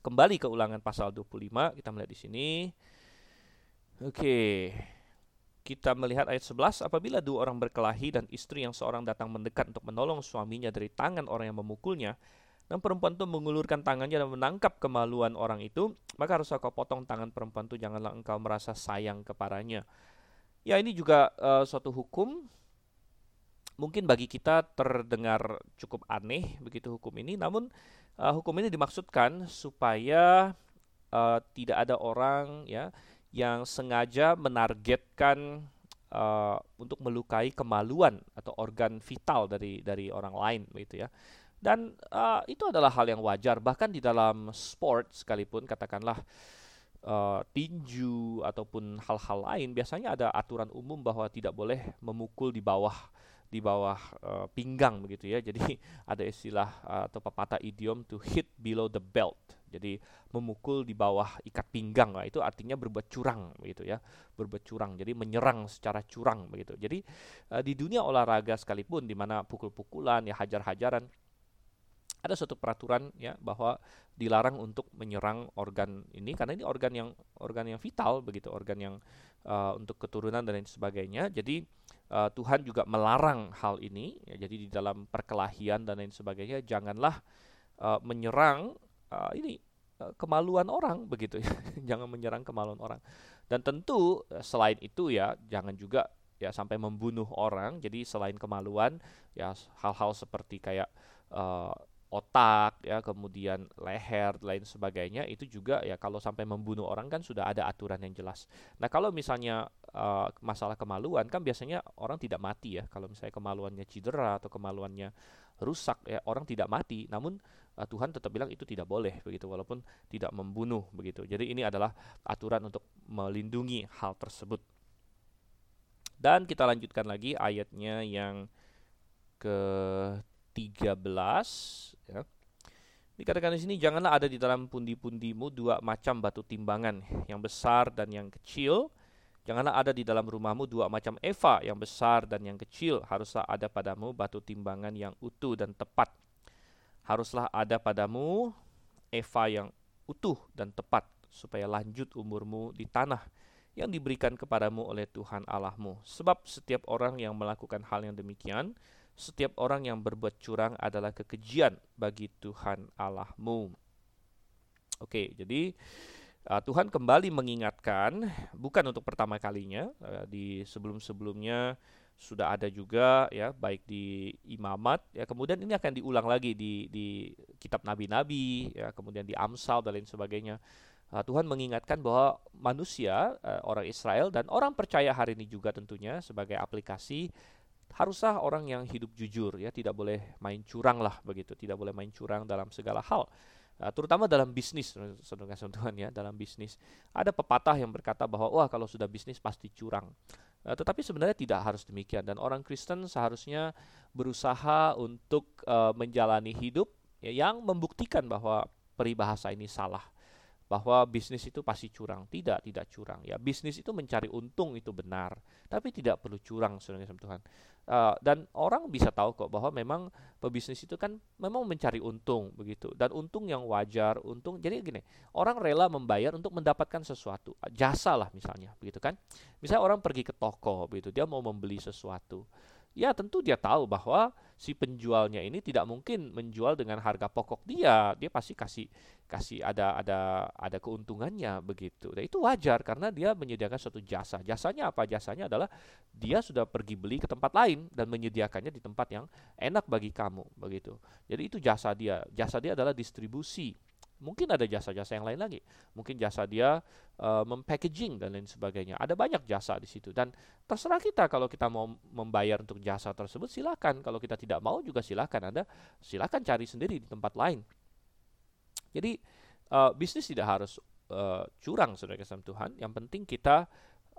Kembali ke ulangan pasal 25, kita melihat di sini. Oke. Kita melihat ayat 11, apabila dua orang berkelahi dan istri yang seorang datang mendekat untuk menolong suaminya dari tangan orang yang memukulnya, dan perempuan itu mengulurkan tangannya dan menangkap kemaluan orang itu, maka harus kau potong tangan perempuan itu, janganlah engkau merasa sayang kepadanya. Ya ini juga uh, suatu hukum mungkin bagi kita terdengar cukup aneh begitu hukum ini, namun uh, hukum ini dimaksudkan supaya uh, tidak ada orang ya yang sengaja menargetkan uh, untuk melukai kemaluan atau organ vital dari dari orang lain begitu ya. Dan uh, itu adalah hal yang wajar bahkan di dalam sport sekalipun katakanlah uh, tinju ataupun hal-hal lain biasanya ada aturan umum bahwa tidak boleh memukul di bawah di bawah uh, pinggang begitu ya. Jadi [laughs] ada istilah uh, atau pepatah idiom to hit below the belt. Jadi memukul di bawah ikat pinggang lah itu artinya berbuat curang begitu ya. Berbuat curang. Jadi menyerang secara curang begitu. Jadi uh, di dunia olahraga sekalipun di mana pukul-pukulan ya hajar-hajaran ada suatu peraturan ya bahwa dilarang untuk menyerang organ ini karena ini organ yang organ yang vital begitu organ yang uh, untuk keturunan dan lain sebagainya jadi uh, Tuhan juga melarang hal ini. Ya, jadi di dalam perkelahian dan lain sebagainya janganlah uh, menyerang uh, ini kemaluan orang [laughs] begitu ya. Jangan menyerang kemaluan orang. Dan tentu selain itu ya jangan juga ya sampai membunuh orang. Jadi selain kemaluan ya hal-hal seperti kayak uh, otak ya kemudian leher lain sebagainya itu juga ya kalau sampai membunuh orang kan sudah ada aturan yang jelas. Nah kalau misalnya uh, masalah kemaluan kan biasanya orang tidak mati ya kalau misalnya kemaluannya cedera atau kemaluannya rusak ya orang tidak mati namun uh, Tuhan tetap bilang itu tidak boleh begitu walaupun tidak membunuh begitu. Jadi ini adalah aturan untuk melindungi hal tersebut. Dan kita lanjutkan lagi ayatnya yang ke 13 ya. Dikatakan di sini janganlah ada di dalam pundi-pundimu dua macam batu timbangan, yang besar dan yang kecil. Janganlah ada di dalam rumahmu dua macam eva, yang besar dan yang kecil. Haruslah ada padamu batu timbangan yang utuh dan tepat. Haruslah ada padamu eva yang utuh dan tepat supaya lanjut umurmu di tanah yang diberikan kepadamu oleh Tuhan Allahmu. Sebab setiap orang yang melakukan hal yang demikian setiap orang yang berbuat curang adalah kekejian bagi Tuhan Allahmu. Oke, jadi uh, Tuhan kembali mengingatkan, bukan untuk pertama kalinya, uh, di sebelum-sebelumnya sudah ada juga ya baik di imamat ya kemudian ini akan diulang lagi di di kitab nabi-nabi ya kemudian di Amsal dan lain sebagainya uh, Tuhan mengingatkan bahwa manusia, uh, orang Israel dan orang percaya hari ini juga tentunya sebagai aplikasi haruslah orang yang hidup jujur ya, tidak boleh main curang lah begitu, tidak boleh main curang dalam segala hal. Uh, terutama dalam bisnis, saudara Tuhan ya, dalam bisnis. Ada pepatah yang berkata bahwa wah kalau sudah bisnis pasti curang. Uh, tetapi sebenarnya tidak harus demikian dan orang Kristen seharusnya berusaha untuk uh, menjalani hidup ya, yang membuktikan bahwa peribahasa ini salah bahwa bisnis itu pasti curang. Tidak, tidak curang. Ya, bisnis itu mencari untung itu benar, tapi tidak perlu curang, saudara Tuhan. Uh, dan orang bisa tahu kok bahwa memang pebisnis itu kan memang mencari untung begitu dan untung yang wajar, untung. Jadi gini, orang rela membayar untuk mendapatkan sesuatu, jasa lah misalnya, begitu kan? Misalnya orang pergi ke toko begitu, dia mau membeli sesuatu ya tentu dia tahu bahwa si penjualnya ini tidak mungkin menjual dengan harga pokok dia. Dia pasti kasih kasih ada ada ada keuntungannya begitu. Dan itu wajar karena dia menyediakan suatu jasa. Jasanya apa? Jasanya adalah dia sudah pergi beli ke tempat lain dan menyediakannya di tempat yang enak bagi kamu begitu. Jadi itu jasa dia. Jasa dia adalah distribusi Mungkin ada jasa-jasa yang lain lagi. Mungkin jasa dia uh, mempackaging dan lain sebagainya. Ada banyak jasa di situ dan terserah kita kalau kita mau membayar untuk jasa tersebut silakan. Kalau kita tidak mau juga silakan. Anda silakan cari sendiri di tempat lain. Jadi uh, bisnis tidak harus uh, curang saudara kasih Tuhan. Yang penting kita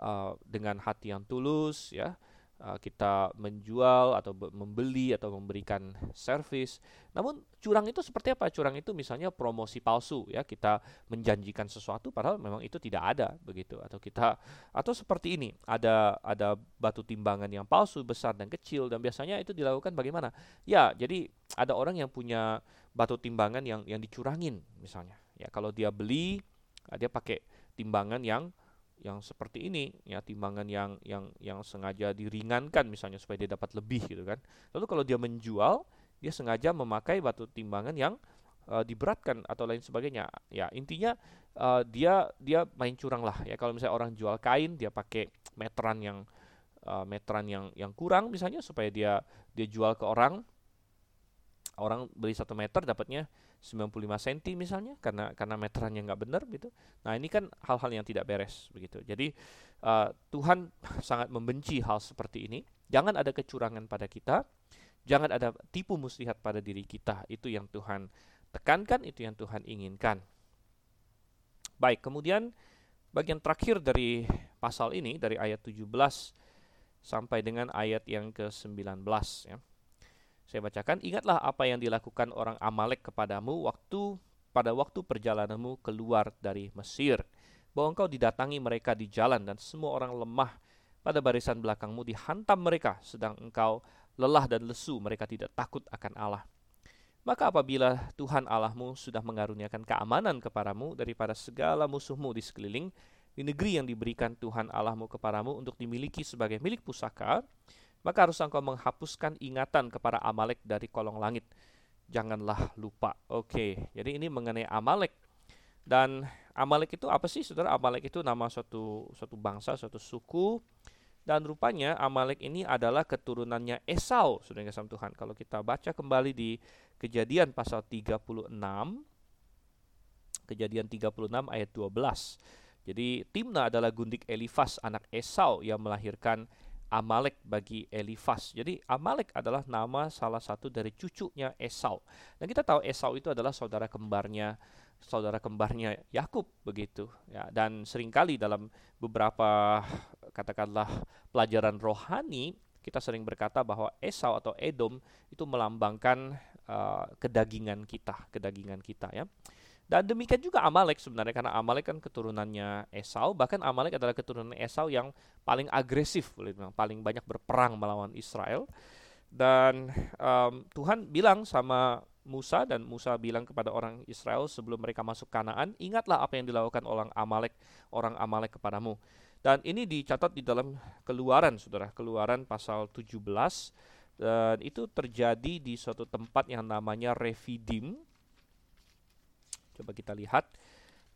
uh, dengan hati yang tulus ya uh, kita menjual atau membeli atau memberikan servis. Namun curang itu seperti apa? Curang itu misalnya promosi palsu ya, kita menjanjikan sesuatu padahal memang itu tidak ada begitu atau kita atau seperti ini, ada ada batu timbangan yang palsu besar dan kecil dan biasanya itu dilakukan bagaimana? Ya, jadi ada orang yang punya batu timbangan yang yang dicurangin misalnya. Ya, kalau dia beli dia pakai timbangan yang yang seperti ini ya timbangan yang yang yang sengaja diringankan misalnya supaya dia dapat lebih gitu kan. Lalu kalau dia menjual dia sengaja memakai batu timbangan yang uh, diberatkan atau lain sebagainya. Ya intinya uh, dia dia main curang lah. Ya kalau misalnya orang jual kain dia pakai meteran yang uh, meteran yang yang kurang misalnya supaya dia dia jual ke orang orang beli satu meter dapatnya 95 cm misalnya karena karena meterannya nggak benar gitu. Nah ini kan hal-hal yang tidak beres begitu. Jadi uh, Tuhan [laughs] sangat membenci hal seperti ini. Jangan ada kecurangan pada kita, jangan ada tipu muslihat pada diri kita. Itu yang Tuhan tekankan, itu yang Tuhan inginkan. Baik, kemudian bagian terakhir dari pasal ini dari ayat 17 sampai dengan ayat yang ke-19 ya. Saya bacakan, ingatlah apa yang dilakukan orang Amalek kepadamu waktu pada waktu perjalananmu keluar dari Mesir, bahwa engkau didatangi mereka di jalan dan semua orang lemah pada barisan belakangmu dihantam mereka, sedang engkau lelah dan lesu, mereka tidak takut akan Allah. Maka apabila Tuhan Allahmu sudah mengaruniakan keamanan kepadamu daripada segala musuhmu di sekeliling, di negeri yang diberikan Tuhan Allahmu kepadamu untuk dimiliki sebagai milik pusaka, maka harus engkau menghapuskan ingatan kepada Amalek dari kolong langit. Janganlah lupa. Oke, jadi ini mengenai Amalek. Dan Amalek itu apa sih, saudara? Amalek itu nama suatu suatu bangsa, suatu suku. Dan rupanya Amalek ini adalah keturunannya Esau, saudara kasih Tuhan. Kalau kita baca kembali di Kejadian pasal 36, Kejadian 36 ayat 12. Jadi Timna adalah gundik Elifas anak Esau yang melahirkan Amalek bagi Elifas. Jadi Amalek adalah nama salah satu dari cucunya Esau. Dan kita tahu Esau itu adalah saudara kembarnya saudara kembarnya Yakub begitu ya dan sering kali dalam beberapa katakanlah pelajaran rohani kita sering berkata bahwa Esau atau Edom itu melambangkan uh, kedagingan kita, kedagingan kita ya. Dan demikian juga Amalek sebenarnya karena Amalek kan keturunannya Esau, bahkan Amalek adalah keturunan Esau yang paling agresif, paling banyak berperang melawan Israel. Dan um, Tuhan bilang sama Musa dan Musa bilang kepada orang Israel sebelum mereka masuk Kanaan, ingatlah apa yang dilakukan orang Amalek, orang Amalek kepadamu. Dan ini dicatat di dalam Keluaran, Saudara, Keluaran pasal 17 dan itu terjadi di suatu tempat yang namanya Refidim Coba kita lihat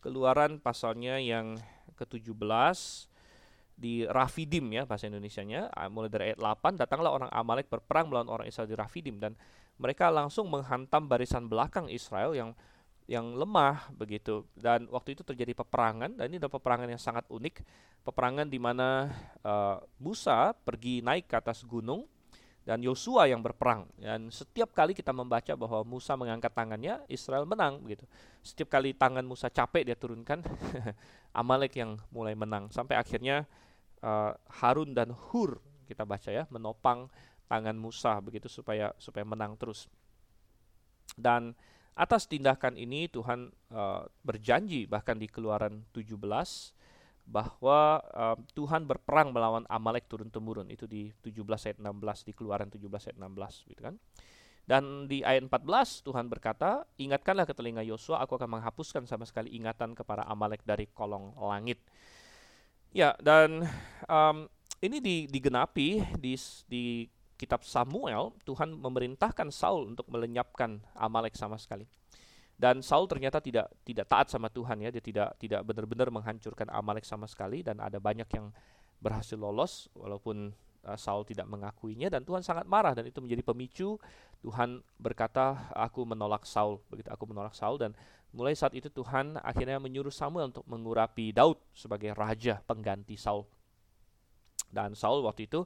keluaran pasalnya yang ke-17 di Rafidim ya bahasa Indonesianya. Ah, mulai dari ayat 8 datanglah orang Amalek berperang melawan orang Israel di Rafidim dan mereka langsung menghantam barisan belakang Israel yang yang lemah begitu. Dan waktu itu terjadi peperangan dan ini adalah peperangan yang sangat unik. Peperangan di mana uh, Musa pergi naik ke atas gunung dan Yosua yang berperang. Dan setiap kali kita membaca bahwa Musa mengangkat tangannya Israel menang begitu. Setiap kali tangan Musa capek dia turunkan. [laughs] Amalek yang mulai menang. Sampai akhirnya uh, Harun dan Hur kita baca ya menopang tangan Musa begitu supaya supaya menang terus. Dan Atas tindakan ini Tuhan uh, berjanji bahkan di Keluaran 17 bahwa uh, Tuhan berperang melawan Amalek turun temurun itu di 17 ayat 16 di Keluaran 17 ayat 16 gitu kan. Dan di ayat 14 Tuhan berkata, "Ingatkanlah ke telinga Yosua, aku akan menghapuskan sama sekali ingatan kepada Amalek dari kolong langit." Ya, dan um, ini digenapi di, di kitab Samuel, Tuhan memerintahkan Saul untuk melenyapkan Amalek sama sekali. Dan Saul ternyata tidak tidak taat sama Tuhan ya, dia tidak tidak benar-benar menghancurkan Amalek sama sekali. Dan ada banyak yang berhasil lolos walaupun uh, Saul tidak mengakuinya. Dan Tuhan sangat marah dan itu menjadi pemicu Tuhan berkata aku menolak Saul. Begitu aku menolak Saul. Dan mulai saat itu Tuhan akhirnya menyuruh Samuel untuk mengurapi Daud sebagai raja pengganti Saul. Dan Saul waktu itu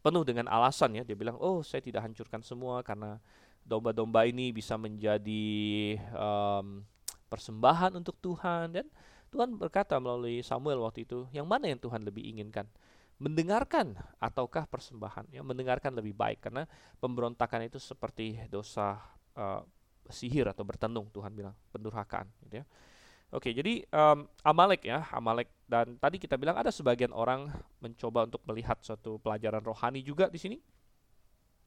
penuh dengan alasan ya. Dia bilang, "Oh, saya tidak hancurkan semua karena domba-domba ini bisa menjadi um, persembahan untuk Tuhan." Dan Tuhan berkata melalui Samuel waktu itu, "Yang mana yang Tuhan lebih inginkan?" Mendengarkan ataukah persembahan? Ya, mendengarkan lebih baik karena pemberontakan itu seperti dosa uh, sihir atau bertenung Tuhan bilang, pendurhakaan gitu ya. Oke, jadi um, Amalek ya, Amalek dan tadi kita bilang ada sebagian orang mencoba untuk melihat suatu pelajaran rohani juga di sini.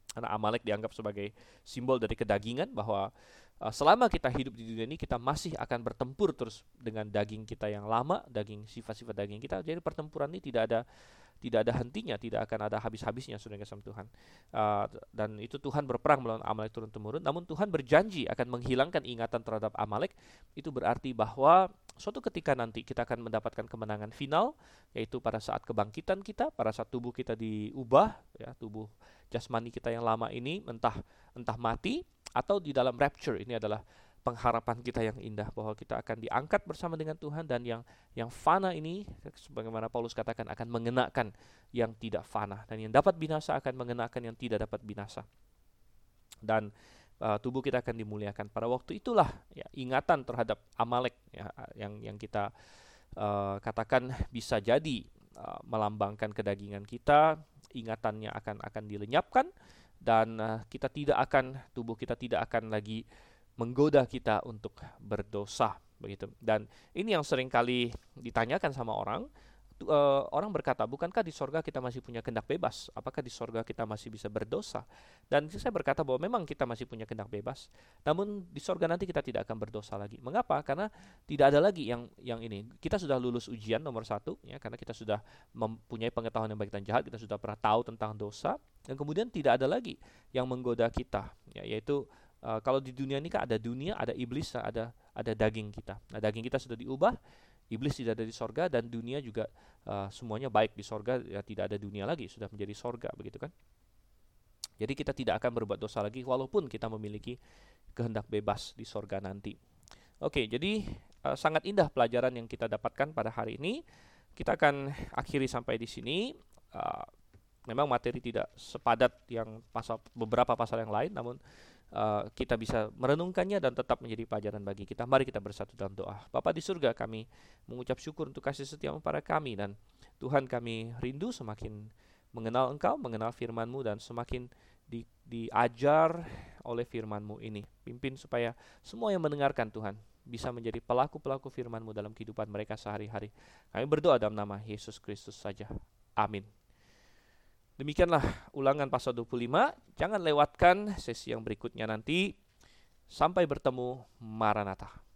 Karena Amalek dianggap sebagai simbol dari kedagingan bahwa uh, selama kita hidup di dunia ini kita masih akan bertempur terus dengan daging kita yang lama, daging sifat-sifat daging kita. Jadi pertempuran ini tidak ada tidak ada hentinya, tidak akan ada habis-habisnya sudah sama Tuhan. Uh, dan itu Tuhan berperang melawan Amalek turun temurun. Namun Tuhan berjanji akan menghilangkan ingatan terhadap Amalek. Itu berarti bahwa suatu ketika nanti kita akan mendapatkan kemenangan final, yaitu pada saat kebangkitan kita, pada saat tubuh kita diubah, ya tubuh jasmani kita yang lama ini entah entah mati atau di dalam rapture ini adalah pengharapan kita yang indah bahwa kita akan diangkat bersama dengan Tuhan dan yang yang fana ini sebagaimana Paulus katakan akan mengenakan yang tidak fana dan yang dapat binasa akan mengenakan yang tidak dapat binasa. Dan uh, tubuh kita akan dimuliakan. Pada waktu itulah ya ingatan terhadap Amalek ya yang yang kita uh, katakan bisa jadi uh, melambangkan kedagingan kita, ingatannya akan akan dilenyapkan dan uh, kita tidak akan tubuh kita tidak akan lagi menggoda kita untuk berdosa begitu. Dan ini yang sering kali ditanyakan sama orang, uh, orang berkata, bukankah di sorga kita masih punya kendak bebas? Apakah di sorga kita masih bisa berdosa? Dan saya berkata bahwa memang kita masih punya kendak bebas, namun di sorga nanti kita tidak akan berdosa lagi. Mengapa? Karena tidak ada lagi yang yang ini. Kita sudah lulus ujian nomor satu, ya, karena kita sudah mempunyai pengetahuan yang baik dan jahat, kita sudah pernah tahu tentang dosa, dan kemudian tidak ada lagi yang menggoda kita, ya, yaitu Uh, kalau di dunia ini kan ada dunia, ada iblis, ada ada daging kita. Nah, daging kita sudah diubah, iblis tidak ada di sorga dan dunia juga uh, semuanya baik di sorga, ya tidak ada dunia lagi, sudah menjadi sorga begitu kan? Jadi kita tidak akan berbuat dosa lagi walaupun kita memiliki kehendak bebas di sorga nanti. Oke, jadi uh, sangat indah pelajaran yang kita dapatkan pada hari ini. Kita akan akhiri sampai di sini. Uh, memang materi tidak sepadat yang pasal beberapa pasal yang lain, namun uh, kita bisa merenungkannya dan tetap menjadi pelajaran bagi kita. Mari kita bersatu dalam doa. Bapak di surga kami mengucap syukur untuk kasih setiamu pada kami dan Tuhan kami rindu semakin mengenal Engkau, mengenal firman-Mu dan semakin di, diajar oleh firman-Mu ini. Pimpin supaya semua yang mendengarkan Tuhan bisa menjadi pelaku-pelaku firman-Mu dalam kehidupan mereka sehari-hari. Kami berdoa dalam nama Yesus Kristus saja. Amin. Demikianlah ulangan pasal 25. Jangan lewatkan sesi yang berikutnya nanti. Sampai bertemu Maranatha.